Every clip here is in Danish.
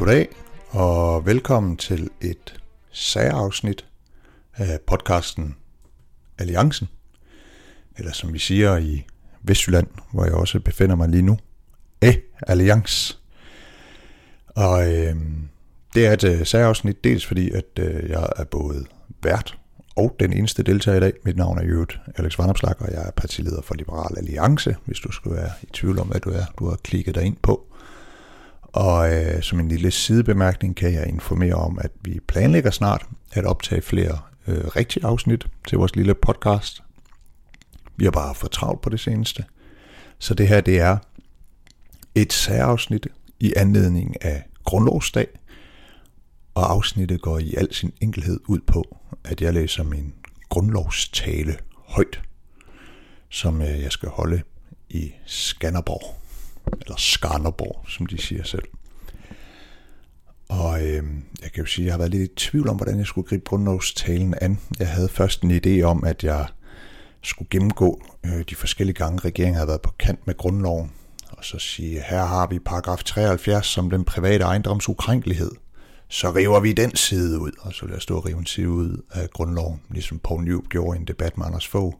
Goddag og velkommen til et særafsnit af podcasten Alliancen, eller som vi siger i Vestjylland, hvor jeg også befinder mig lige nu, A Alliance. Og øh, det er et øh, særafsnit, dels fordi, at øh, jeg er både vært og den eneste deltager i dag. Mit navn er Jørgen Alex Vandopslag, og jeg er partileder for Liberal Alliance, hvis du skulle være i tvivl om, hvad du er. Du har klikket dig ind på. Og øh, som en lille sidebemærkning kan jeg informere om, at vi planlægger snart at optage flere øh, rigtige afsnit til vores lille podcast. Vi har bare fået travlt på det seneste. Så det her, det er et særafsnit i anledning af Grundlovsdag, og afsnittet går i al sin enkelhed ud på, at jeg læser min grundlovstale højt, som øh, jeg skal holde i Skanderborg, eller Skanderborg, som de siger selv. Og øh, jeg kan jo sige, at jeg har været lidt i tvivl om, hvordan jeg skulle gribe grundlovstalen an. Jeg havde først en idé om, at jeg skulle gennemgå øh, de forskellige gange, regeringen havde været på kant med grundloven, og så sige, her har vi paragraf 73 som den private ejendoms ukrænkelighed. Så river vi den side ud, og så vil jeg stå og rive en side ud af grundloven, ligesom Poul Nyrup gjorde i en debat med Anders Fogh.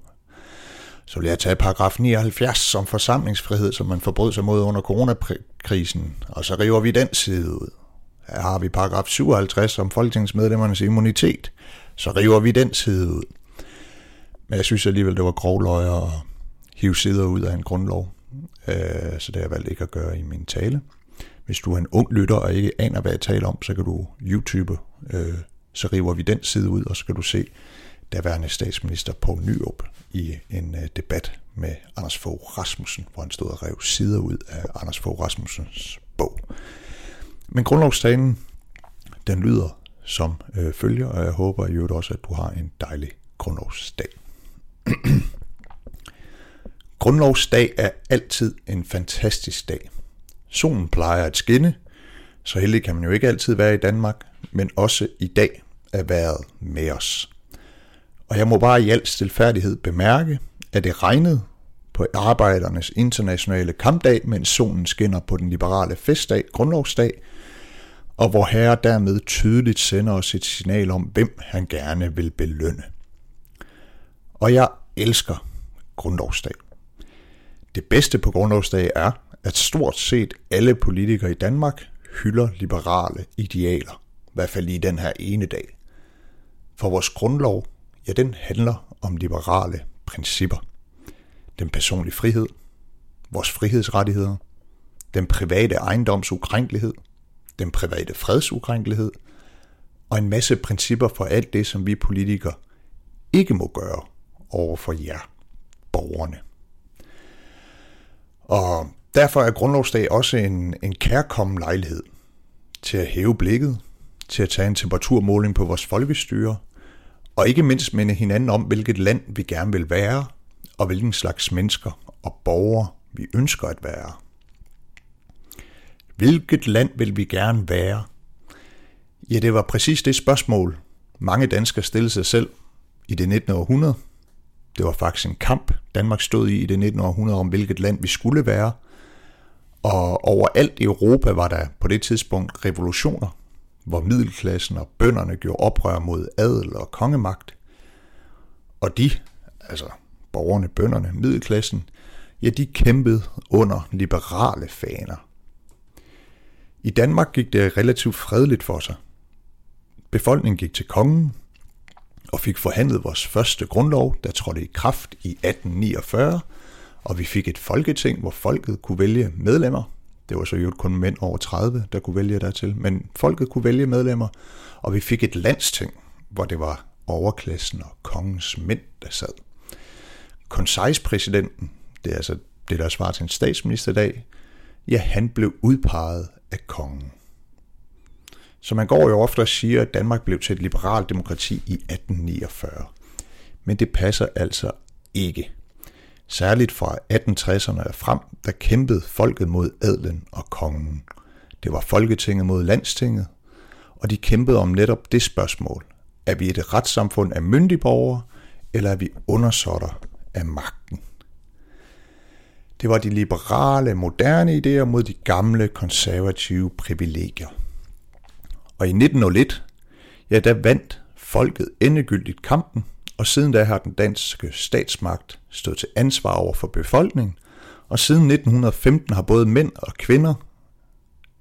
Så vil jeg tage paragraf 79 om forsamlingsfrihed, som man forbrød sig mod under coronakrisen, og så river vi den side ud. Her har vi paragraf 57 om folketingsmedlemmernes immunitet, så river vi den side ud. Men jeg synes alligevel, det var grovløg at hive sider ud af en grundlov, øh, så det har jeg valgt ikke at gøre i min tale. Hvis du er en ung lytter og ikke aner, hvad jeg taler om, så kan du YouTube, øh, så river vi den side ud, og så kan du se daværende statsminister Poul Nyrup i en øh, debat med Anders Fogh Rasmussen, hvor han stod og rev sider ud af Anders Fogh Rasmussens bog. Men grundlovstalen, den lyder som øh, følger, og jeg håber i øvrigt også, at du har en dejlig grundlovsdag. Grundlovsdag er altid en fantastisk dag. Solen plejer at skinne, så heldig kan man jo ikke altid være i Danmark, men også i dag er vejret med os. Og jeg må bare i al stilfærdighed bemærke, at det regnede på arbejdernes internationale kampdag, mens solen skinner på den liberale festdag, grundlovsdag, og hvor herre dermed tydeligt sender os et signal om, hvem han gerne vil belønne. Og jeg elsker grundlovsdag. Det bedste på grundlovsdag er, at stort set alle politikere i Danmark hylder liberale idealer, i hvert fald i den her ene dag. For vores grundlov, ja, den handler om liberale principper. Den personlige frihed, vores frihedsrettigheder, den private ejendoms ukrænkelighed, den private freds ukrænkelighed, og en masse principper for alt det, som vi politikere ikke må gøre over for jer, borgerne. Og derfor er Grundlovsdag også en, en kærkommen lejlighed til at hæve blikket, til at tage en temperaturmåling på vores folkestyre, og ikke mindst minde hinanden om, hvilket land vi gerne vil være, og hvilken slags mennesker og borgere vi ønsker at være. Hvilket land vil vi gerne være? Ja, det var præcis det spørgsmål, mange danskere stillede sig selv i det 19. århundrede. Det var faktisk en kamp, Danmark stod i i det 19. århundrede om, hvilket land vi skulle være. Og overalt i Europa var der på det tidspunkt revolutioner, hvor middelklassen og bønderne gjorde oprør mod adel og kongemagt. Og de, altså borgerne, bønderne, middelklassen, ja, de kæmpede under liberale faner. I Danmark gik det relativt fredeligt for sig. Befolkningen gik til kongen og fik forhandlet vores første grundlov, der trådte i kraft i 1849, og vi fik et folketing, hvor folket kunne vælge medlemmer. Det var så jo kun mænd over 30, der kunne vælge dertil, men folket kunne vælge medlemmer, og vi fik et landsting, hvor det var overklassen og kongens mænd, der sad. Konsejspræsidenten, det er altså det, der svarer til en dag, ja, han blev udpeget af kongen. Så man går jo ofte og siger, at Danmark blev til et liberalt demokrati i 1849. Men det passer altså ikke. Særligt fra 1860'erne og frem, der kæmpede folket mod adlen og kongen. Det var Folketinget mod Landstinget, og de kæmpede om netop det spørgsmål. Er vi et retssamfund af myndige borgere, eller er vi undersåtter af magten? Det var de liberale, moderne idéer mod de gamle, konservative privilegier. Og i 1901, ja, der vandt folket endegyldigt kampen, og siden da har den danske statsmagt stået til ansvar over for befolkningen, og siden 1915 har både mænd og kvinder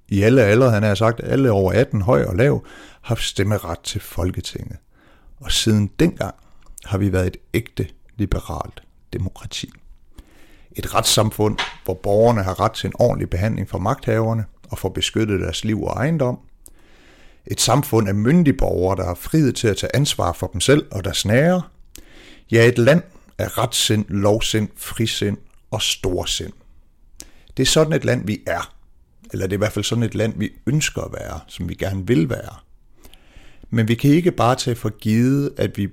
i alle aldre, han har sagt, alle over 18, høj og lav, haft stemmeret til Folketinget. Og siden dengang har vi været et ægte liberalt demokrati. Et retssamfund, hvor borgerne har ret til en ordentlig behandling for magthaverne og får beskyttet deres liv og ejendom. Et samfund af myndige borgere, der har frihed til at tage ansvar for dem selv og deres nære. Ja, et land af retssind, lovsind, frisind og storsind. Det er sådan et land, vi er. Eller det er i hvert fald sådan et land, vi ønsker at være, som vi gerne vil være. Men vi kan ikke bare tage for givet, at vi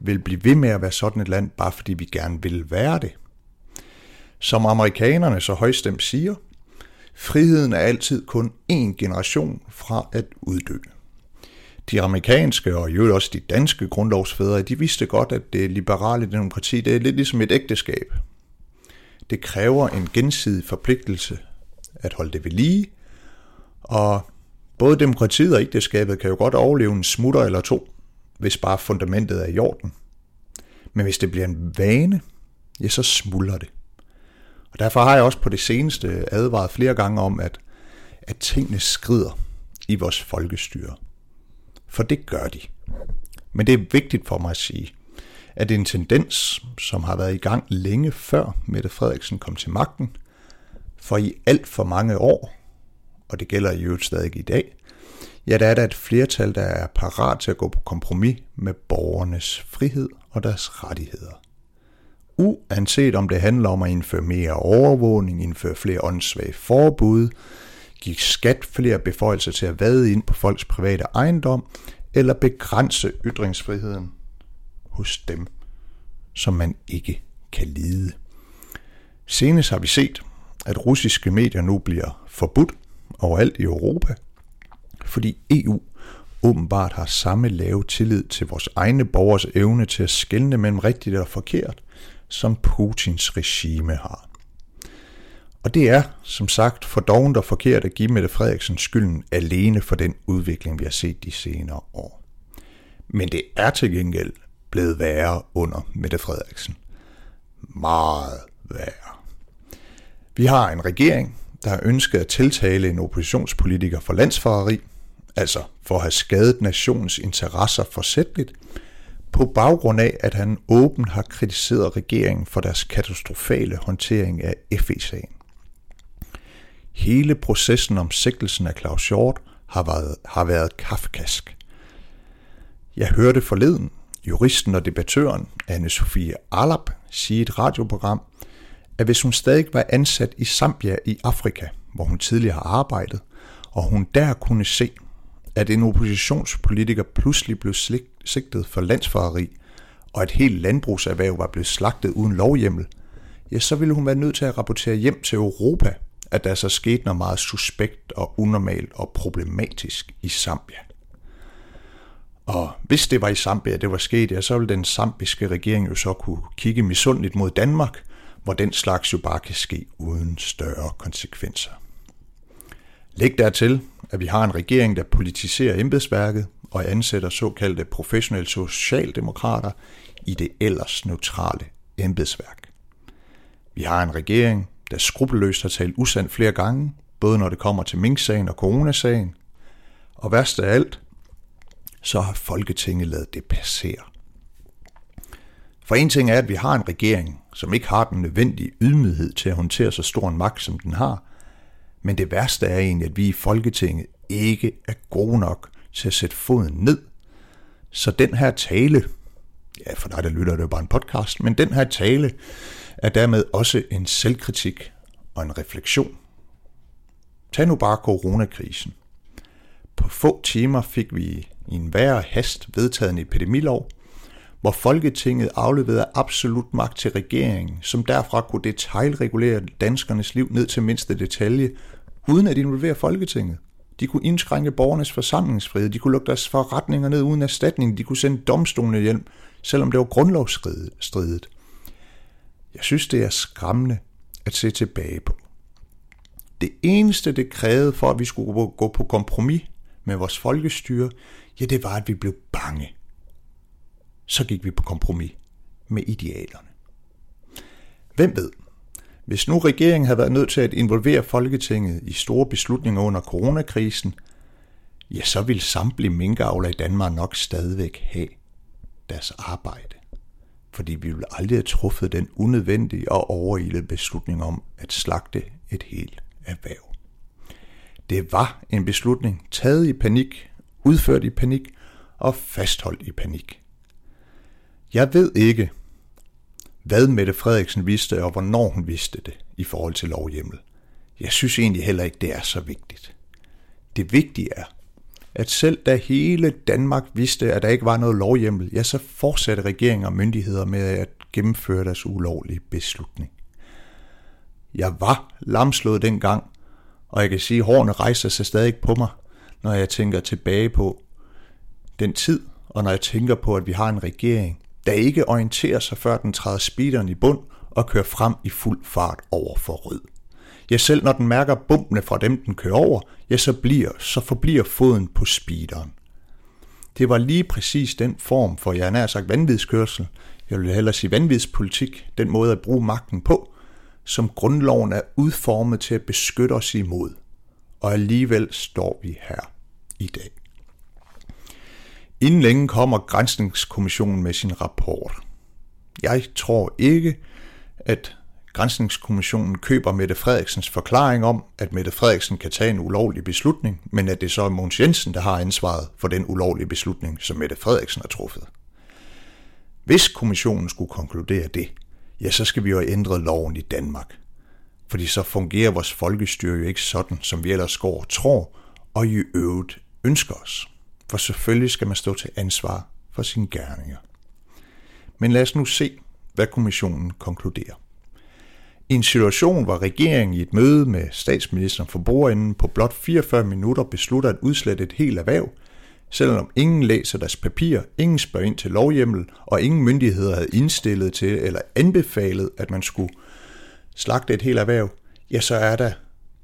vil blive ved med at være sådan et land, bare fordi vi gerne vil være det. Som amerikanerne så højstemt siger, friheden er altid kun én generation fra at uddø. De amerikanske og jo også de danske grundlovsfædre, de vidste godt, at det liberale demokrati det er lidt ligesom et ægteskab. Det kræver en gensidig forpligtelse at holde det ved lige, og både demokratiet og ægteskabet kan jo godt overleve en smutter eller to, hvis bare fundamentet er i orden. Men hvis det bliver en vane, ja, så smuldrer det. Og derfor har jeg også på det seneste advaret flere gange om, at, at tingene skrider i vores folkestyre. For det gør de. Men det er vigtigt for mig at sige, at det er en tendens, som har været i gang længe før Mette Frederiksen kom til magten, for i alt for mange år, og det gælder i øvrigt stadig i dag, ja, der er der et flertal, der er parat til at gå på kompromis med borgernes frihed og deres rettigheder. Uanset om det handler om at indføre mere overvågning, indføre flere åndssvage forbud, give skat flere beføjelser til at vade ind på folks private ejendom, eller begrænse ytringsfriheden hos dem, som man ikke kan lide. Senest har vi set, at russiske medier nu bliver forbudt overalt i Europa, fordi EU åbenbart har samme lave tillid til vores egne borgers evne til at skelne mellem rigtigt og forkert, som Putins regime har. Og det er, som sagt, for dovent og forkert at give Mette Frederiksen skylden alene for den udvikling, vi har set de senere år. Men det er til gengæld blevet værre under Mette Frederiksen. Meget værre. Vi har en regering, der har ønsket at tiltale en oppositionspolitiker for landsforræderi, altså for at have skadet nationens interesser forsætligt, på baggrund af, at han åbent har kritiseret regeringen for deres katastrofale håndtering af FE-sagen. Hele processen om sigtelsen af Claus Hjort har været, har været kafkask. Jeg hørte forleden juristen og debattøren Anne-Sophie Arlap sige i et radioprogram, at hvis hun stadig var ansat i Zambia i Afrika, hvor hun tidligere har arbejdet, og hun der kunne se, at en oppositionspolitiker pludselig blev sigtet for landsforræderi, og et helt landbrugserhverv var blevet slagtet uden lovhjemmel, ja, så ville hun være nødt til at rapportere hjem til Europa, at der så skete noget meget suspekt og unormalt og problematisk i Zambia. Og hvis det var i Zambia, det var sket, ja, så ville den zambiske regering jo så kunne kigge misundeligt mod Danmark, hvor den slags jo bare kan ske uden større konsekvenser. Læg dertil, at vi har en regering, der politiserer embedsværket og ansætter såkaldte professionelle socialdemokrater i det ellers neutrale embedsværk. Vi har en regering, der skrupelløst har talt usandt flere gange, både når det kommer til Mink-sagen og coronasagen. Og værst af alt, så har Folketinget lavet det passere. For en ting er, at vi har en regering, som ikke har den nødvendige ydmyghed til at håndtere så stor en magt, som den har. Men det værste er egentlig, at vi i Folketinget ikke er gode nok til at sætte foden ned. Så den her tale, ja for dig der lytter det jo bare en podcast, men den her tale er dermed også en selvkritik og en refleksion. Tag nu bare coronakrisen. På få timer fik vi i en værre hast vedtaget en epidemilov, hvor Folketinget afleverede absolut magt til regeringen, som derfra kunne detaljregulere danskernes liv ned til mindste detalje, uden at involvere Folketinget. De kunne indskrænke borgernes forsamlingsfrihed, de kunne lukke deres forretninger ned uden erstatning, de kunne sende domstolene hjem, selvom det var grundlovsstridigt. Jeg synes, det er skræmmende at se tilbage på. Det eneste, det krævede for, at vi skulle gå på kompromis med vores folkestyre, ja, det var, at vi blev bange. Så gik vi på kompromis med idealerne. Hvem ved? Hvis nu regeringen havde været nødt til at involvere Folketinget i store beslutninger under coronakrisen, ja, så ville samtlige minkavler i Danmark nok stadigvæk have deres arbejde. Fordi vi ville aldrig have truffet den unødvendige og overilede beslutning om at slagte et helt erhverv. Det var en beslutning taget i panik, udført i panik og fastholdt i panik. Jeg ved ikke, hvad Mette Frederiksen vidste og hvornår hun vidste det i forhold til lovhjemmel. Jeg synes egentlig heller ikke, det er så vigtigt. Det vigtige er, at selv da hele Danmark vidste, at der ikke var noget lovhjemmel, ja, så fortsatte regeringen og myndigheder med at gennemføre deres ulovlige beslutning. Jeg var lamslået dengang, og jeg kan sige, at hårene rejser sig stadig på mig, når jeg tænker tilbage på den tid, og når jeg tænker på, at vi har en regering, der ikke orienterer sig, før den træder speederen i bund og kører frem i fuld fart over for rød. Ja, selv når den mærker bumpene fra dem, den kører over, ja, så, bliver, så forbliver foden på speederen. Det var lige præcis den form for, jeg nær sagt vanvidskørsel, jeg vil hellere sige vanvidspolitik, den måde at bruge magten på, som grundloven er udformet til at beskytte os imod. Og alligevel står vi her i dag. Inden længe kommer Grænsningskommissionen med sin rapport. Jeg tror ikke, at Grænsningskommissionen køber Mette Frederiksens forklaring om, at Mette Frederiksen kan tage en ulovlig beslutning, men at det så er Mogens Jensen, der har ansvaret for den ulovlige beslutning, som Mette Frederiksen har truffet. Hvis kommissionen skulle konkludere det, ja, så skal vi jo ændre loven i Danmark. Fordi så fungerer vores folkestyre jo ikke sådan, som vi ellers går og tror, og i øvrigt ønsker os. For selvfølgelig skal man stå til ansvar for sine gerninger. Men lad os nu se, hvad kommissionen konkluderer. I en situation, hvor regeringen i et møde med statsministeren for bordenden på blot 44 minutter beslutter at udslette et helt erhverv, selvom ingen læser deres papir, ingen spørger ind til lovhjemmel, og ingen myndigheder havde indstillet til eller anbefalet, at man skulle slagte et helt erhverv, ja, så er der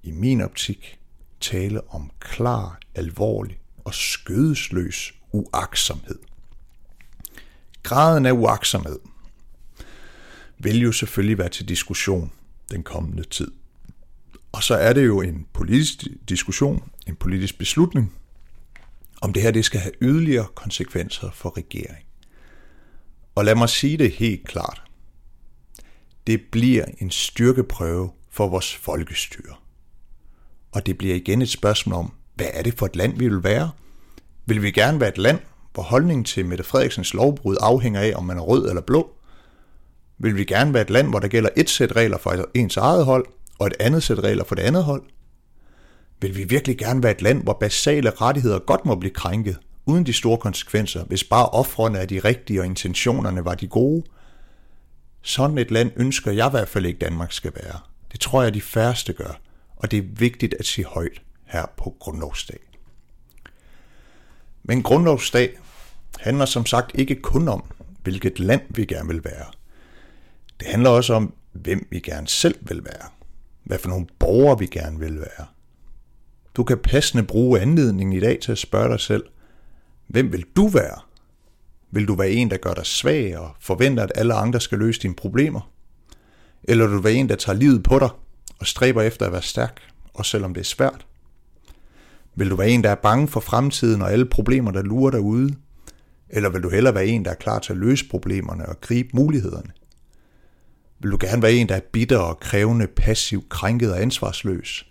i min optik tale om klar, alvorlig og skødesløs uaksomhed. Graden af uaksomhed vil jo selvfølgelig være til diskussion den kommende tid. Og så er det jo en politisk diskussion, en politisk beslutning, om det her det skal have yderligere konsekvenser for regeringen. Og lad mig sige det helt klart. Det bliver en styrkeprøve for vores folkestyre. Og det bliver igen et spørgsmål om, hvad er det for et land, vi vil være? Vil vi gerne være et land, hvor holdningen til Mette Frederiksens lovbrud afhænger af, om man er rød eller blå? Vil vi gerne være et land, hvor der gælder et sæt regler for ens eget hold, og et andet sæt regler for det andet hold? Vil vi virkelig gerne være et land, hvor basale rettigheder godt må blive krænket, uden de store konsekvenser, hvis bare offrene er de rigtige og intentionerne var de gode? Sådan et land ønsker jeg i hvert fald ikke, Danmark skal være. Det tror jeg, de færreste gør, og det er vigtigt at sige højt her på Grundlovsdag. Men Grundlovsdag handler som sagt ikke kun om, hvilket land vi gerne vil være. Det handler også om, hvem vi gerne selv vil være. Hvad for nogle borgere vi gerne vil være. Du kan passende bruge anledningen i dag til at spørge dig selv, hvem vil du være? Vil du være en, der gør dig svag og forventer, at alle andre skal løse dine problemer? Eller vil du være en, der tager livet på dig og stræber efter at være stærk, også selvom det er svært? Vil du være en, der er bange for fremtiden og alle problemer, der lurer derude? Eller vil du hellere være en, der er klar til at løse problemerne og gribe mulighederne? Vil du gerne være en, der er bitter og krævende, passiv, krænket og ansvarsløs?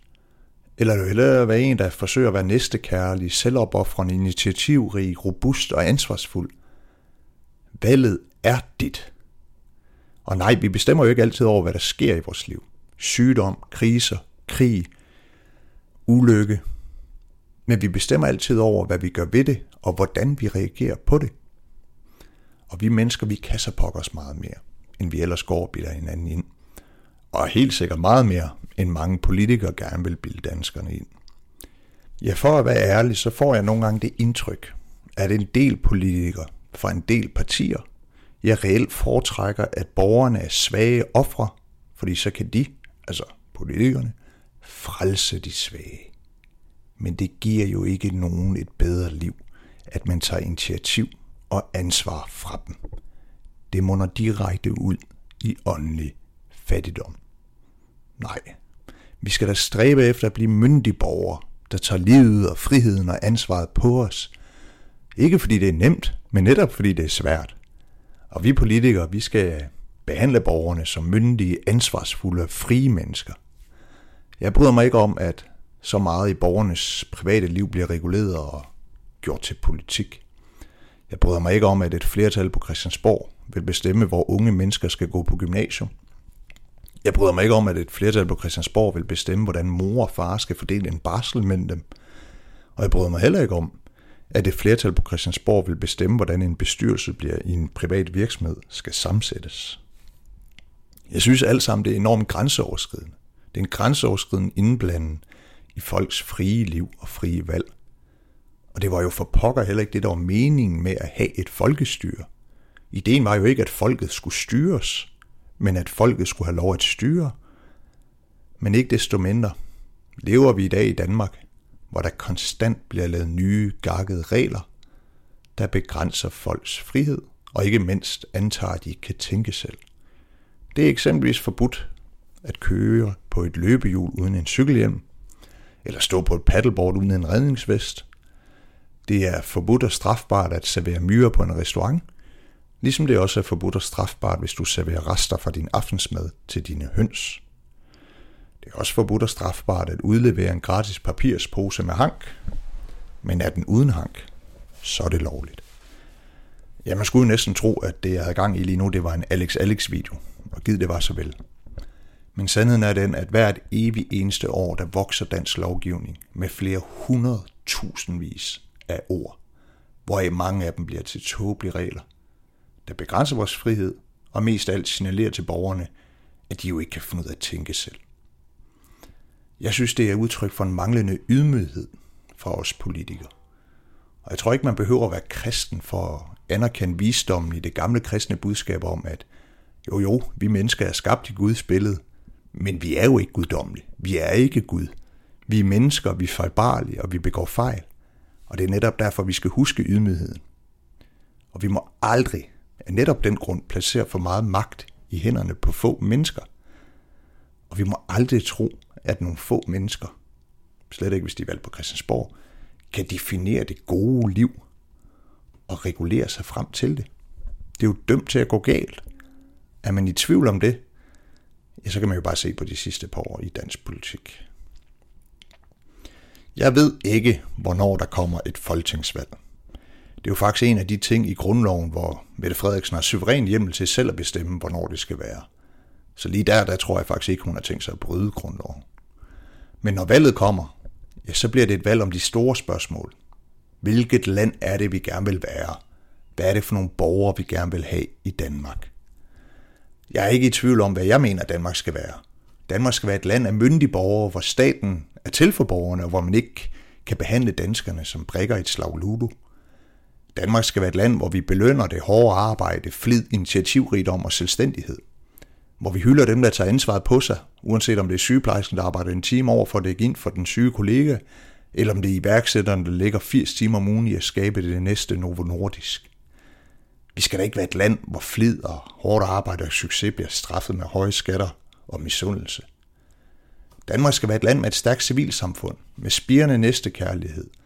Eller vil du hellere være en, der forsøger at være næstekærlig, selvopoffrende, initiativrig, robust og ansvarsfuld? Valget er dit. Og nej, vi bestemmer jo ikke altid over, hvad der sker i vores liv. Sygdom, kriser, krig, ulykke, men vi bestemmer altid over, hvad vi gør ved det, og hvordan vi reagerer på det. Og vi mennesker, vi kan så pokkers meget mere, end vi ellers går og bilder hinanden ind. Og helt sikkert meget mere, end mange politikere gerne vil bilde danskerne ind. Ja, for at være ærlig, så får jeg nogle gange det indtryk, at en del politikere fra en del partier, jeg reelt foretrækker, at borgerne er svage ofre, fordi så kan de, altså politikerne, frelse de svage. Men det giver jo ikke nogen et bedre liv, at man tager initiativ og ansvar fra dem. Det munder direkte ud i åndelig fattigdom. Nej, vi skal da stræbe efter at blive myndige borgere, der tager livet og friheden og ansvaret på os. Ikke fordi det er nemt, men netop fordi det er svært. Og vi politikere, vi skal behandle borgerne som myndige, ansvarsfulde og frie mennesker. Jeg bryder mig ikke om, at så meget i borgernes private liv bliver reguleret og gjort til politik. Jeg bryder mig ikke om, at et flertal på Christiansborg vil bestemme, hvor unge mennesker skal gå på gymnasium. Jeg bryder mig ikke om, at et flertal på Christiansborg vil bestemme, hvordan mor og far skal fordele en barsel mellem dem. Og jeg bryder mig heller ikke om, at et flertal på Christiansborg vil bestemme, hvordan en bestyrelse bliver i en privat virksomhed skal sammensættes. Jeg synes alt sammen, det er enormt grænseoverskridende. Det er en grænseoverskridende indblanden i folks frie liv og frie valg. Og det var jo for pokker heller ikke det, der var meningen med at have et folkestyre. Ideen var jo ikke, at folket skulle styres, men at folket skulle have lov at styre. Men ikke desto mindre lever vi i dag i Danmark, hvor der konstant bliver lavet nye, gakkede regler, der begrænser folks frihed, og ikke mindst antager, at de ikke kan tænke selv. Det er eksempelvis forbudt at køre på et løbehjul uden en cykelhjelm, eller stå på et paddleboard uden en redningsvest. Det er forbudt og strafbart at servere myrer på en restaurant, ligesom det også er forbudt og strafbart, hvis du serverer rester fra din aftensmad til dine høns. Det er også forbudt og strafbart at udlevere en gratis papirspose med hank, men er den uden hank, så er det lovligt. Ja, man skulle jo næsten tro, at det, jeg havde gang i lige nu, det var en Alex Alex-video, og givet det var så vel. Men sandheden er den, at hvert evig eneste år, der vokser dansk lovgivning med flere hundrede tusindvis af ord, hvoraf mange af dem bliver til tåbelige regler, der begrænser vores frihed, og mest alt signalerer til borgerne, at de jo ikke kan finde ud af at tænke selv. Jeg synes, det er udtryk for en manglende ydmyghed fra os politikere. Og jeg tror ikke, man behøver at være kristen for at anerkende visdommen i det gamle kristne budskab om, at jo jo, vi mennesker er skabt i Guds billede, men vi er jo ikke guddommelige. Vi er ikke Gud. Vi er mennesker, vi er fejlbarlige, og vi begår fejl. Og det er netop derfor, vi skal huske ydmygheden. Og vi må aldrig af netop den grund placere for meget magt i hænderne på få mennesker. Og vi må aldrig tro, at nogle få mennesker, slet ikke hvis de er valgt på Christiansborg, kan definere det gode liv og regulere sig frem til det. Det er jo dømt til at gå galt. Er man i tvivl om det, ja, så kan man jo bare se på de sidste par år i dansk politik. Jeg ved ikke, hvornår der kommer et folketingsvalg. Det er jo faktisk en af de ting i grundloven, hvor Mette Frederiksen har suveræn hjemmel til selv at bestemme, hvornår det skal være. Så lige der, der tror jeg faktisk ikke, hun har tænkt sig at bryde grundloven. Men når valget kommer, ja, så bliver det et valg om de store spørgsmål. Hvilket land er det, vi gerne vil være? Hvad er det for nogle borgere, vi gerne vil have i Danmark? Jeg er ikke i tvivl om, hvad jeg mener, Danmark skal være. Danmark skal være et land af myndige borgere, hvor staten er til for borgerne, og hvor man ikke kan behandle danskerne som brikker i et slag ludo. Danmark skal være et land, hvor vi belønner det hårde arbejde, flid, initiativrigdom og selvstændighed. Hvor vi hylder dem, der tager ansvaret på sig, uanset om det er sygeplejersken, der arbejder en time over for at dække ind for den syge kollega, eller om det er iværksætteren, der lægger 80 timer om ugen i at skabe det næste Novo Nordisk. Vi skal da ikke være et land, hvor flid og hårdt arbejde og succes bliver straffet med høje skatter og misundelse. Danmark skal være et land med et stærkt civilsamfund, med spirende næstekærlighed –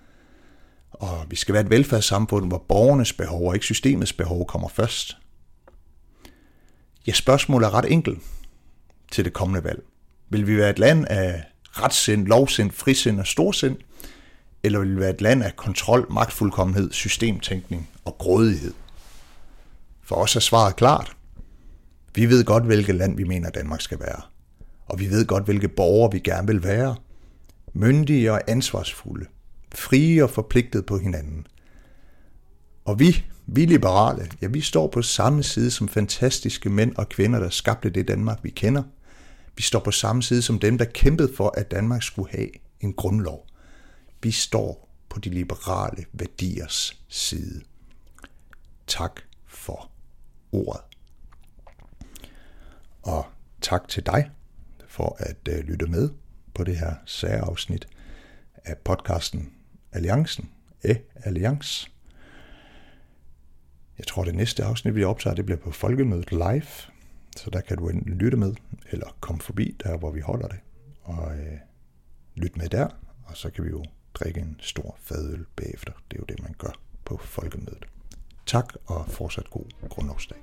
og vi skal være et velfærdssamfund, hvor borgernes behov og ikke systemets behov kommer først. Ja, spørgsmålet er ret enkelt til det kommende valg. Vil vi være et land af retssind, lovsind, frisind og storsind? Eller vil vi være et land af kontrol, magtfuldkommenhed, systemtænkning og grådighed? For os er svaret klart. Vi ved godt, hvilket land vi mener, Danmark skal være. Og vi ved godt, hvilke borgere vi gerne vil være. Myndige og ansvarsfulde frie og forpligtet på hinanden. Og vi, vi liberale, ja, vi står på samme side som fantastiske mænd og kvinder, der skabte det Danmark, vi kender. Vi står på samme side som dem, der kæmpede for, at Danmark skulle have en grundlov. Vi står på de liberale værdiers side. Tak ordet. Og tak til dig for at øh, lytte med på det her særafsnit af podcasten Alliancen, E Alliance. Jeg tror, det næste afsnit, vi optager, det bliver på Folkemødet Live, så der kan du enten lytte med, eller komme forbi der, hvor vi holder det, og øh, lytte med der, og så kan vi jo drikke en stor fadøl bagefter. Det er jo det, man gør på Folkemødet. Tak, og fortsat god grundlovsdag.